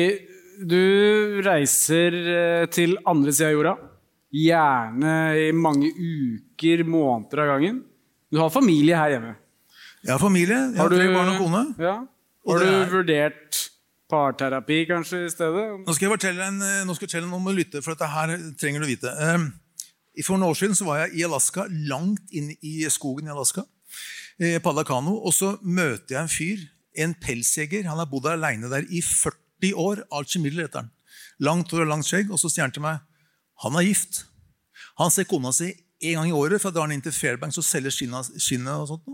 du reiser eh, til andre sida av jorda. Gjerne i mange uker, måneder av gangen. Du har familie her hjemme. Jeg har familie. Jeg har, tre barn og kone. Ja. Har du er- vurdert parterapi kanskje i stedet? Nå skal jeg fortelle en, eh, nå skal jeg fortelle noe om å lytte, for dette her trenger du vite. Um, For noen år siden så var jeg i Alaska, langt inn i skogen i Alaska. på padla kano, og så møter jeg en fyr, en pelsjeger. Han har bodd aleine der i 40 år. Archie Miller heter han. Langt hår og langt skjegg. Og så sier han til meg han er gift. Han ser kona si en gang i året, for da drar han inn til Fairbanks og selger skinnet. og sånt.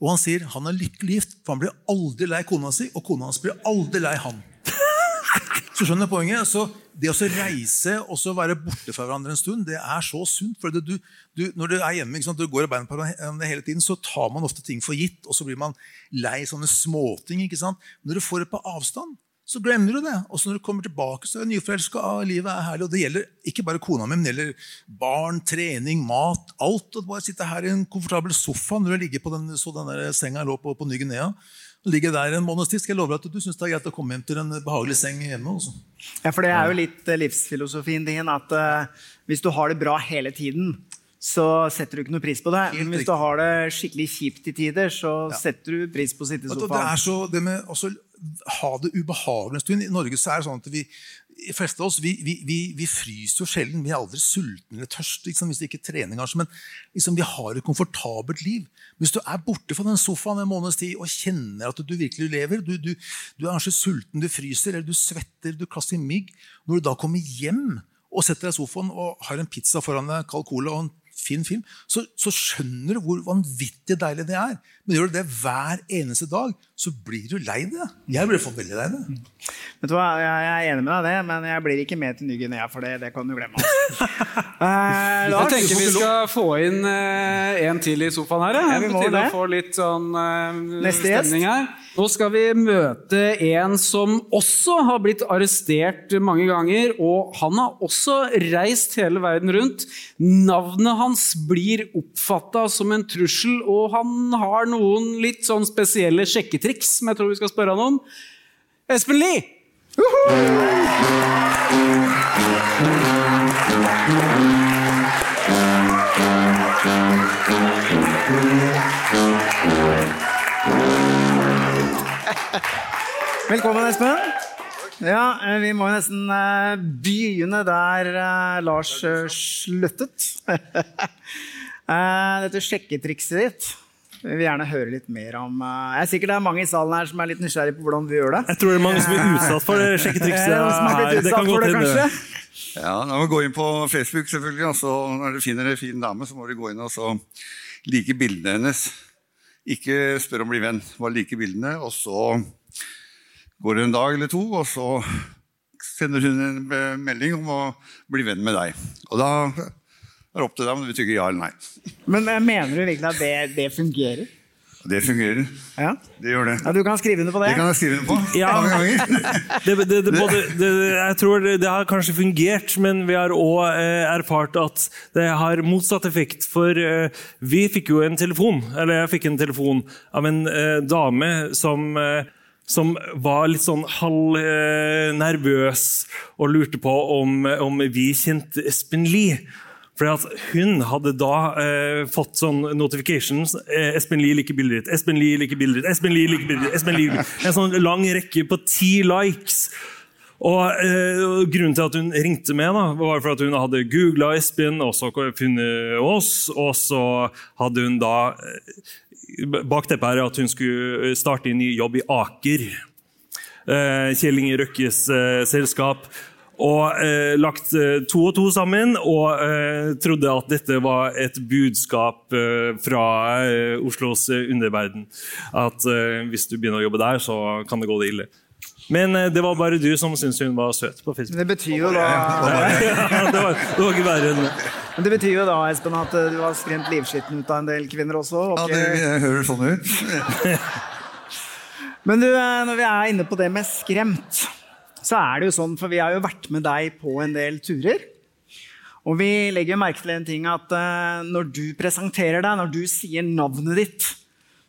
Og han sier han er lykkelig gift, for han blir aldri lei kona si, og kona hans blir aldri lei han. <laughs> Så skjønner poenget? Så det å reise og så være borte fra hverandre en stund, det er så sunt. For du, du, når du er hjemme sant? du går i beina på hverandre hele tiden, så tar man ofte ting for gitt, og så blir man lei sånne småting. ikke sant? Når du får det på avstand, så glemmer du det. Og så når du kommer tilbake, så er du nyforelska. Ah, livet er herlig. Og det gjelder ikke bare kona mi, men det gjelder barn, trening, mat, alt. Og bare sitte her i en komfortabel sofa når du ligger på den, så den der senga lå på på Ny-Guinea. Ligge der en måneds tid, skal jeg love deg at du syns det er greit å komme hjem til en behagelig seng hjemme. Også. Ja, for det er jo litt eh, livsfilosofien din at uh, hvis du har det bra hele tiden, så setter du ikke noe pris på det. Men hvis du har det skikkelig kjipt i tider, så setter du pris på å sitte i sofaen. Det er så, det med å så ha det ubehagelig en stund I Norge så er det sånn at vi de fleste av oss vi, vi, vi, fryser jo sjelden. Vi er aldri sultne eller tørste liksom, hvis det ikke er trening. kanskje, Men liksom, vi har et komfortabelt liv. Hvis du er borte fra den sofaen en måneds tid og kjenner at du virkelig lever Du, du, du er kanskje sulten, du fryser, eller du svetter, du kaster mygg. Når du da kommer hjem og setter deg i sofaen og har en pizza foran deg, kald cola og en fin film, så, så skjønner du hvor vanvittig deilig det er. Men gjør du det hver eneste dag, så blir du lei det. Jeg blir for veldig lei det. Vet du hva, Jeg er enig med deg i det, men jeg blir ikke med til Ny-Guinea for det. Det kan du glemme. <laughs> Eh, Jeg tenker vi skal få inn eh, en til i sofaen her. Ja, vi må til det. å få litt sånn eh, stemning her. Nå skal vi møte en som også har blitt arrestert mange ganger. Og han har også reist hele verden rundt. Navnet hans blir oppfatta som en trussel, og han har noen litt sånn spesielle sjekketriks som jeg tror vi skal spørre han om. Espen Lie! Velkommen, Espen. Ja, eh, Vi må jo nesten eh, begynne der eh, Lars sluttet. <laughs> Dette sjekketrikset ditt vi vil gjerne høre litt mer om. Jeg er sikkert det er mange i salen her som er litt nysgjerrig på hvordan du gjør det. Jeg tror det er mange som er utsatt for det sjekketrikset her. Det kan for godt det, hende. kanskje? Ja, da må du gå inn på Facebook, selvfølgelig. Og så når du finner en fin dame, så må du gå inn og så like bildene hennes. Ikke spør om å bli venn, bare like bildene. Og så går det en dag eller to, og så sender hun en melding om å bli venn med deg. Og da er det opp til deg om du trykker ja eller nei. Men eh, mener du virkelig at det, det fungerer? Det fungerer. Ja. Det gjør det. Ja, Du kan skrive under på det? Det kan jeg skrive under på. Ja. Mange ganger. <laughs> Det, det, det, både, det, jeg tror det, det har kanskje fungert, men vi har òg eh, erfart at det har motsatt effekt. For eh, vi fikk jo en telefon, eller jeg fikk en telefon av en eh, dame som eh, som var litt sånn halvnervøs og lurte på om, om vi kjente Espen Lie. For hun hadde da eh, fått sånn notifications. Eh, Espen Lie liker bildet ditt. Espen Lie liker bildet ditt. Espen Lie liker bildet ditt. Espen Lie liker. En sånn lang rekke på ti likes. Og eh, Grunnen til at hun ringte med, da, var for at hun hadde googla Espen og så funnet oss. Og så hadde hun da eh, Bakteppet er at hun skulle starte en ny jobb i Aker. Eh, Kjell Inge Røkkes eh, selskap. Og eh, lagt eh, to og to sammen, og eh, trodde at dette var et budskap eh, fra eh, Oslos eh, underverden. At eh, hvis du begynner å jobbe der, så kan det gå det ille. Men eh, det var bare du som syntes hun var søt på Facebook. Men det betyr jo da <laughs> Ja, det, var, det var ikke verre enn det. Men det betyr jo da, Espen, at eh, du har skremt livskitten ut av en del kvinner også. og Ja, det hører sånn ut. <laughs> Men du, eh, når vi er inne på det med skremt, så er det jo sånn, for vi har jo vært med deg på en del turer. Og vi legger merke til en ting at når du presenterer deg, når du sier navnet ditt,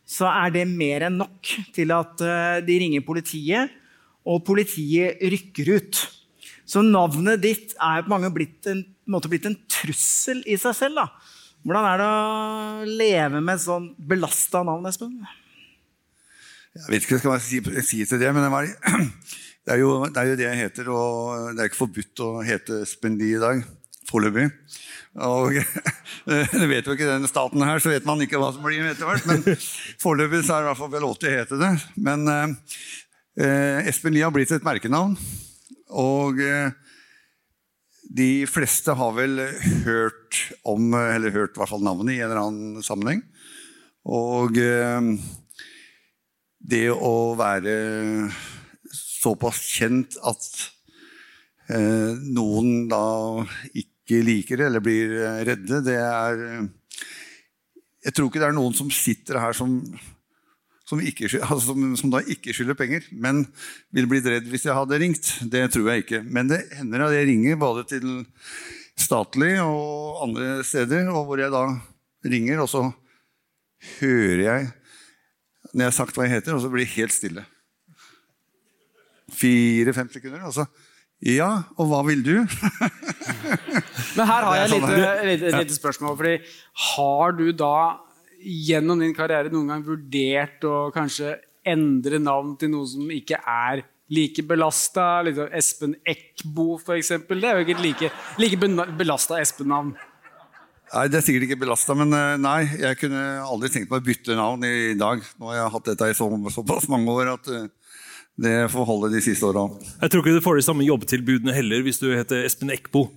så er det mer enn nok til at de ringer politiet, og politiet rykker ut. Så navnet ditt er på mange blitt en, måte blitt en trussel i seg selv. da. Hvordan er det å leve med et sånn belasta navn, Espen? Jeg vet ikke hva jeg skal si, si til det, men det, var, <clears throat> det, er jo, det, er jo, det jeg heter. Og det er ikke forbudt å hete Espen Lie i dag. Foreløpig. Og <laughs> det vet jo ikke denne staten her, så vet man ikke hva som blir etter hvert. Men foreløpig så er det i hvert fall vel lov til å hete det. Men eh, Espen Lie har blitt et merkenavn. Og eh, de fleste har vel hørt om, eller hørt i hvert fall navnet i en eller annen sammenheng. Og eh, det å være såpass kjent at eh, noen da ikke liker det eller blir redde, det er Jeg tror ikke det er noen som sitter her som, som, ikke, altså som, som da ikke skylder penger, men ville blitt redd hvis jeg hadde ringt. Det tror jeg ikke. Men det hender at jeg ringer både til statlig og andre steder, og hvor jeg da ringer, og så hører jeg når jeg har sagt hva jeg heter, og så blir det helt stille. Fire-fem sekunder, og så Ja, og hva vil du? <laughs> Men her har jeg et sånn lite, lite, lite spørsmål. Fordi har du da gjennom din karriere noen gang vurdert å kanskje endre navn til noe som ikke er like belasta? Liksom Espen Eckbo, f.eks. Det er jo ikke et like, like belasta Espen-navn. Nei, Det er sikkert ikke belasta, men eh, nei, jeg kunne aldri tenkt meg å bytte navn i dag. Nå har jeg hatt dette i så, såpass mange år at eh, det får holde de siste åra. Jeg tror ikke du får de samme jobbtilbudene heller hvis du heter Espen Eckbo.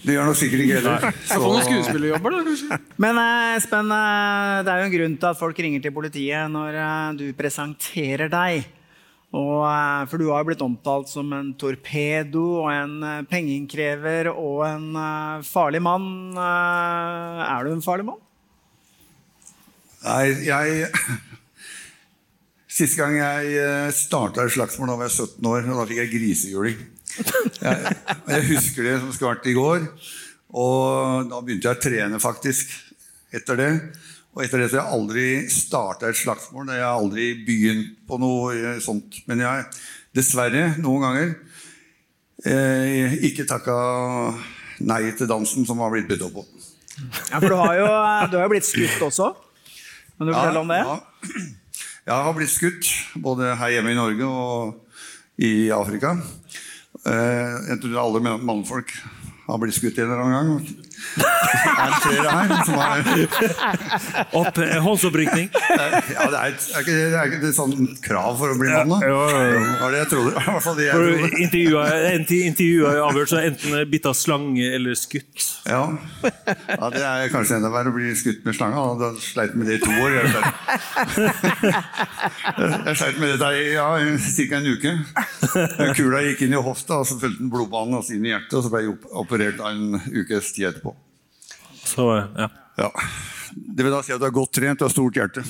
Det gjør nok sikkert ikke heller. Jeg får noen skuespillerjobber, da, kanskje? Men eh, Espen, eh, det er jo en grunn til at folk ringer til politiet når eh, du presenterer deg. Og, eh, for du har jo blitt omtalt som en torpedo og en eh, pengeinnkrever og en eh, farlig mann. Eh, Er du en farlig mann? Nei, jeg <laughs> Siste gang jeg starta et slagsmål, da var jeg 17 år, og da fikk jeg grisehjuling. Jeg, jeg husker det som skulle vært i går. Og da begynte jeg å trene, faktisk, etter det. Og etter det så har jeg aldri starta et slagsmål. Jeg har aldri begynt på noe eh, sånt. Men jeg dessverre, noen ganger, eh, ikke takka nei til dansen som har blitt budt opp på. Ja, For du har jo, du har jo blitt skutt også. Kan du fortelle om det? Ja. Jeg har blitt skutt, både her hjemme i Norge og i Afrika. Eh, Jeg tror alle mannfolk har blitt skutt en eller annen gang. Er det flere her som har Opp, eh, Ja, det er, ikke det, er ikke sånn krav for å bli mann, da? Var det jeg trodde. I hvert fall det jeg trodde. intervjuet er avgjort så enten bitt av slange eller skutt. Ja. ja, det er kanskje enda verre å bli skutt med slange. Da sleit med det i to år. Jeg sleit, jeg sleit med det i ja, ca. en uke. Kula gikk inn i hofta, og så fulgte den blodbanen og inn i hjertet, og så ble jeg operert en ukes tid etterpå. Så, ja. Ja. Det vil da si at du er godt trent og har stort hjerte.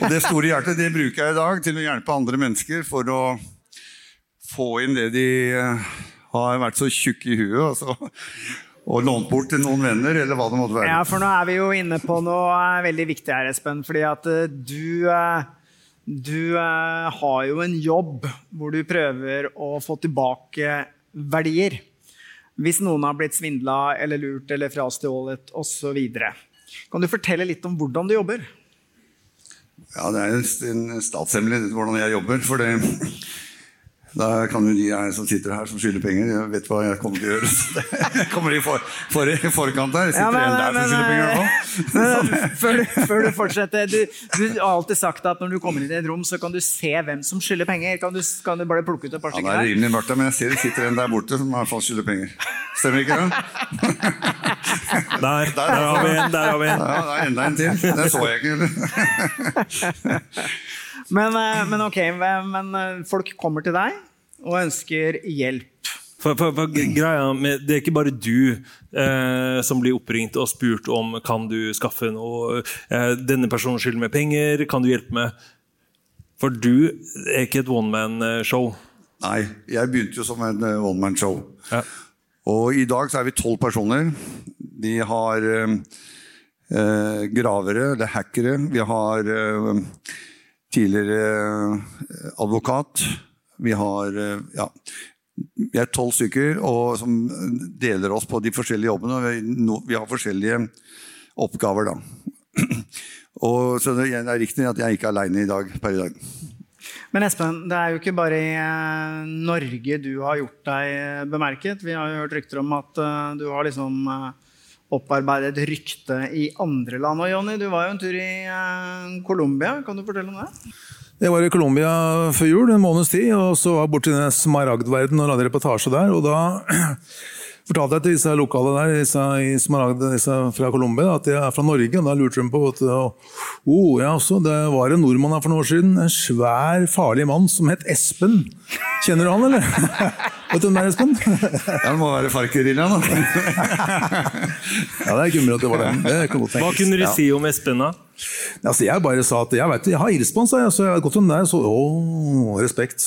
Og det store hjertet det bruker jeg i dag til å hjelpe andre mennesker for å få inn det de eh, har vært så tjukke i huet. Altså, og lånt bort til noen venner, eller hva det måtte være. Ja, for nå er vi jo inne på noe eh, veldig viktig her, Espen. Fordi at eh, du, du har jo en jobb hvor du prøver å få tilbake verdier. Hvis noen har blitt svindla eller lurt eller frastjålet osv. Kan du fortelle litt om hvordan du jobber? Ja, Det er en statshemmelighet hvordan jeg jobber. For det, da kan jo de her som sitter her, som skylder penger, jeg vet hva jeg kommer til å gjøre. <laughs> Så det kommer i for, for, i forkant her. Sitter Ja, men- en der som skylder penger <laughs> før, du, før du fortsetter, du, du har alltid sagt at når du kommer inn i et rom, så kan du se hvem som skylder penger. Kan du, kan du bare plukke ut et par Ja, det er rimelig mørkt, men jeg ser det sitter en der borte som i hvert fall skylder penger. Stemmer ikke det? <laughs> Der, der har vi en. Der har vi en. Ja, det er enda en til. Den så jeg ikke. <laughs> Men, eh, men ok, men eh, folk kommer til deg og ønsker hjelp. For, for, for greia med, Det er ikke bare du eh, som blir oppringt og spurt om kan du skaffe noe eh, Denne personen skylder meg penger, kan du hjelpe meg? For du er ikke et one man-show. Nei, jeg begynte jo som en eh, one man show. Og i dag så er vi tolv personer. Vi har eh, eh, gravere eller hackere. Vi har eh, tidligere advokat. Vi har ja, vi er tolv stykker og, som deler oss på de forskjellige jobbene. og Vi, har forskjellige oppgaver, da. <clears throat> Og, så det er riktig at jeg ikke er aleine i dag, per i dag. Men Espen, det er jo ikke bare i eh, Norge du har gjort deg eh, bemerket. Vi har jo hørt rykter om at eh, du har liksom opparbeidet rykte i andre land. Og Jonny, du var jo en tur i Colombia. Kan du fortelle om det? Jeg var i Colombia før jul, en måneds tid, og så var jeg borti den smaragdverden og lagde reportasje der. og da <clears throat> fortalte jeg til disse lokale der, disse, i Smaragd, disse fra Colombia, at jeg er fra Norge. og Da lurte de på at oh, ja, også, det var en nordmann her for noen år siden. En svær, farlig mann som het Espen. Kjenner du han, eller? <laughs> Vet du hvem det er, Espen? Det må være Farc-geriljaen, da. <laughs> ja, det er ikke at det var den. Det kan godt Hva kunne du si om Espen, da? Altså, jeg bare sa at jeg, vet, jeg har irrespons, jeg, så jeg har gått om der. Så å, respekt.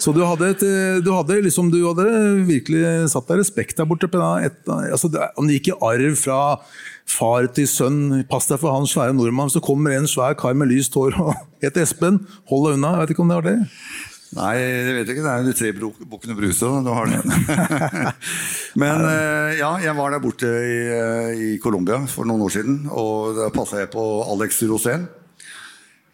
Så du hadde, et, eh, du hadde liksom, du hadde virkelig satt deg respekt der borte. på et, altså, det, om det gikk i arv fra far til sønn, pass deg for han svære nordmann, så kommer en svær kar med lyst hår og <laughs> heter Espen. Hold deg unna. Jeg vet ikke om det var det. Nei, det vet jeg ikke. Det er jo de tre bukkene Bruse. Du har det. <laughs> Men eh, ja, jeg var der borte i, eh, i Colombia for noen år siden, og da passa jeg på Alex Rosén.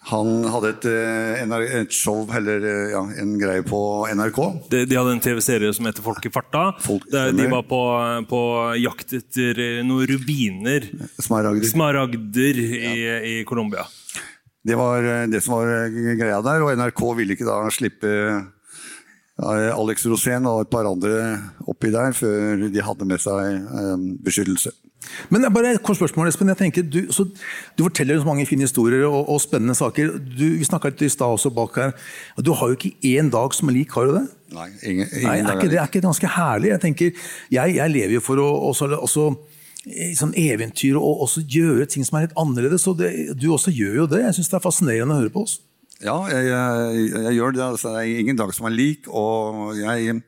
Han hadde et, eh, et show, eller ja, en greie på NRK. De, de hadde en TV-serie som heter Folk i farta. Folk, de var på, på jakt etter noen rubiner. Smaragder. Smaragder i, i Colombia. Det var eh, det som var eh, greia der, og NRK ville ikke da slippe eh, Alex Rosén og et par andre oppi der før de hadde med seg beskyttelse. Men er bare et kort spørsmål, Espen. Jeg tenker, du, så, du forteller så mange fine historier og, og spennende saker. Du, vi snakka litt i stad også bak her. Du har jo ikke én dag som er lik, har du det? Nei, ingen, ingen Nei, er ikke det er ikke ganske herlig? Jeg tenker, jeg, jeg lever jo for å også, også, i sånn eventyr og også gjøre ting som er litt annerledes. Og det, du også gjør jo det. Jeg syns det er fascinerende å høre på oss. Ja, jeg, jeg, jeg gjør det. Altså, det er ingen dag som er lik, og jeg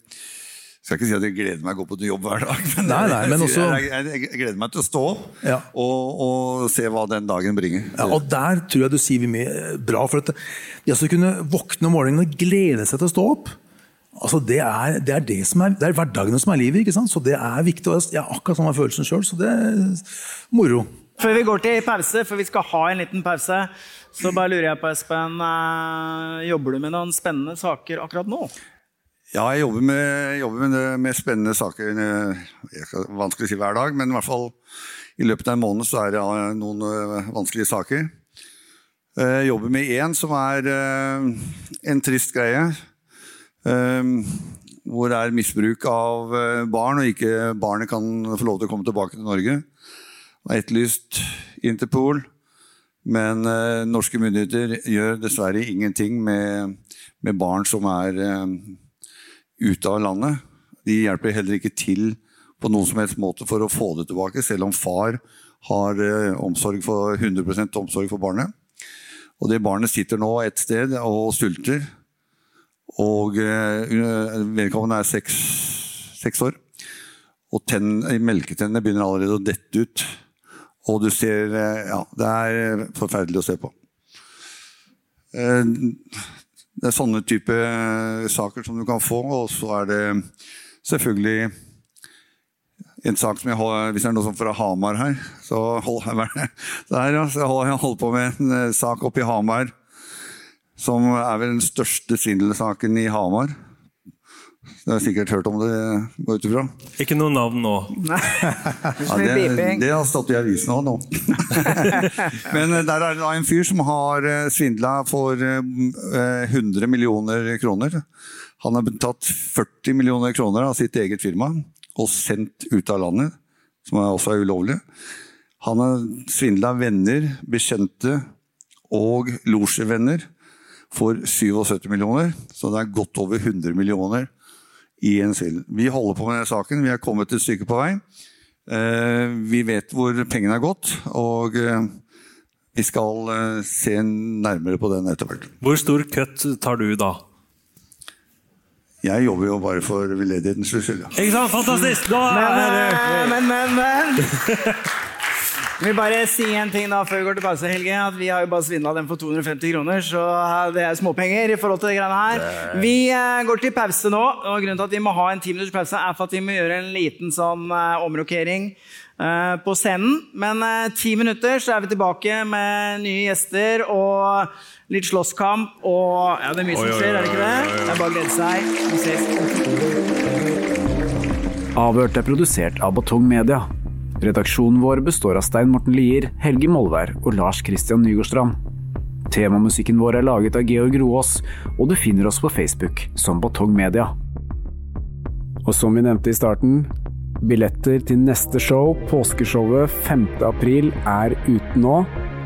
skal ikke si at jeg gleder meg å gå på jobb hver dag, men, Nei, nei, men også- jeg, jeg, gleder meg til å stå opp Ja. og, og se hva den dagen bringer. Ja, og der tror jeg du sier vi mye bra. For at de å kunne våkne om morgenen og glede seg til å stå opp, altså det, er, det, er det, som er, det er hverdagene som er livet. ikke sant? Så det er viktig. og Jeg har akkurat samme følelsen sjøl, så det er moro. Før vi går til pause, for vi skal ha en liten pause, så bare lurer jeg på, Espen, eh, jobber du med noen spennende saker akkurat nå? Ja, jeg jobber med, jobber med, med spennende saker. eh, Jeg skal, vanskelig å si hver dag, men i hvert fall i løpet av en måned så er det eh, noen vanskelige saker. Eh, Jeg jobber med én som er en trist greie. Eh, Hvor det er misbruk av eh, barn, og ikke barnet kan få lov til å komme tilbake til Norge. Det er etterlyst Interpol, men eh, norske myndigheter gjør dessverre ingenting med, med barn som er eh, ute av landet. De hjelper heller ikke til på noen som helst måte for å få det tilbake, selv om far har omsorg for, 100% omsorg for barnet. Og det barnet sitter nå et sted og sulter. Og eh, vedkommende er seks, seks år. Og tenn, melketennene begynner allerede å dette ut. Og du ser eh, Ja, det er forferdelig å se på. Eh, det er sånne type eh, saker som du kan få, og så er det selvfølgelig en sak som jeg holder, Hvis det er noe som fra Hamar her, så <laughs> ja, så holder, jeg holder på med en eh, sak oppe i Hamar som er vel den største svindelsaken i Hamar. Du har sikkert hørt om det, går ut ifra? Ikke noe navn nå. <laughs> Ja, det, det har stått i avisen òg nå. <laughs> Men eh, der er det da en fyr som har eh, svindla for eh, 100 millioner kroner. Han har tatt 40 millioner kroner av sitt eget firma og sendt ut av landet, som er også er ulovlig. Han har svindla venner, bekjente og losjevenner for 77 millioner, så det er godt over 100 millioner i en sild. Vi holder på med denne saken, vi er kommet et stykke på vei. Eh, Vi vet hvor pengene er gått, og eh, vi skal eh, se nærmere på den etter hvert. Hvor stor kutt tar du da? Jeg jobber jo bare for veldedighetens skyld. Ikke sant? Fantastisk! Da Men, er det eh, men, men, men. <laughs> Vil bare si en ting da før vi går til pause, Helge. At vi har jo bare svindla den for 250 kroner, så det er småpenger i forhold til det greiene her. Vi eh, går til pause nå, og grunnen til at vi må ha en ti minutters pause, er for at vi må gjøre en liten sånn eh, omrokering eh, på scenen. Men ti minutter så er vi tilbake med nye gjester og litt slåsskamp og Ja, det er mye som skjer, er det ikke det? Det er bare å glede seg. Vi ses. Avhørt er produsert av Batong Media. Redaksjonen vår består av Stein Morten Lier, Helge Molvær og Lars Christian Nygårdstrand. Temamusikken vår er laget av Georg Roaas, og du finner oss på Facebook som Batong Media. Og som vi nevnte i starten, billetter til neste show, påskeshowet 5. april, er ute nå.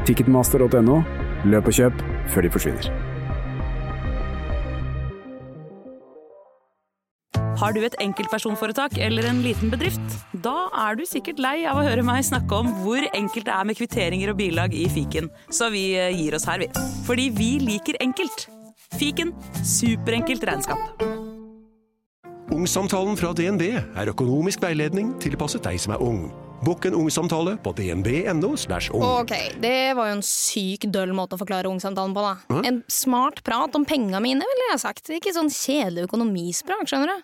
Ticketmaster.no. Løp og kjøp før de forsvinner. Har du et enkeltpersonforetak eller en liten bedrift? Da er du sikkert lei av å høre meg snakke om hvor enkelt det er med kvitteringer og bilag i fiken, så vi eh, gir oss her, vi. Fordi vi liker enkelt. Fiken superenkelt regnskap. Ungsamtalen fra DNB er økonomisk veiledning tilpasset deg som er ung. Bokk en ungsamtale på dnb.no. ung. Ok, det var jo en syk døll måte å forklare ungsamtalen på, da. Hæ? En smart prat om penga mine, ville jeg sagt. Ikke sånn kjedelig økonomisprat, skjønner du.